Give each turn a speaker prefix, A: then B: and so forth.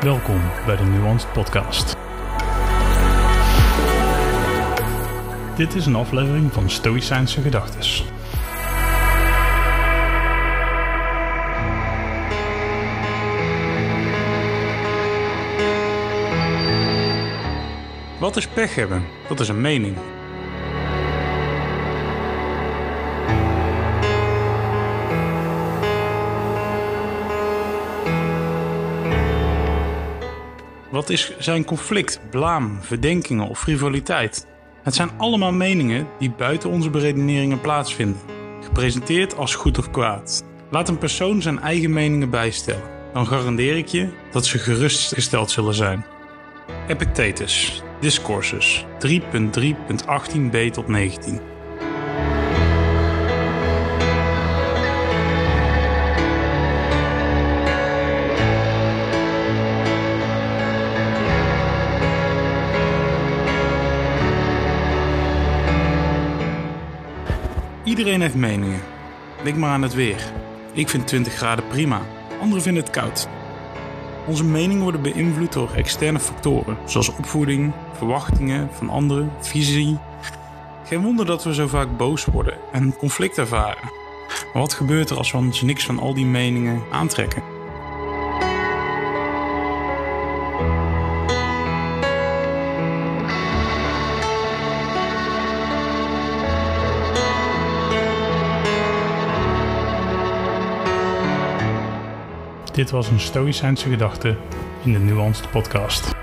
A: Welkom bij de Nuanced Podcast. Dit is een aflevering van Stoïcijnse Gedachtes.
B: Wat is pech hebben? Dat is een mening. Wat is zijn conflict, blaam, verdenkingen of frivoliteit? Het zijn allemaal meningen die buiten onze beredeneringen plaatsvinden, gepresenteerd als goed of kwaad. Laat een persoon zijn eigen meningen bijstellen, dan garandeer ik je dat ze gerustgesteld zullen zijn. Epictetus, Discourses 3.3.18b tot 19. Iedereen heeft meningen. Denk maar aan het weer. Ik vind 20 graden prima, anderen vinden het koud. Onze meningen worden beïnvloed door externe factoren, zoals opvoeding, verwachtingen van anderen, visie. Geen wonder dat we zo vaak boos worden en conflict ervaren. Maar wat gebeurt er als we ons niks van al die meningen aantrekken?
A: Dit was een Stoïcijnse gedachte in de Nuanced Podcast.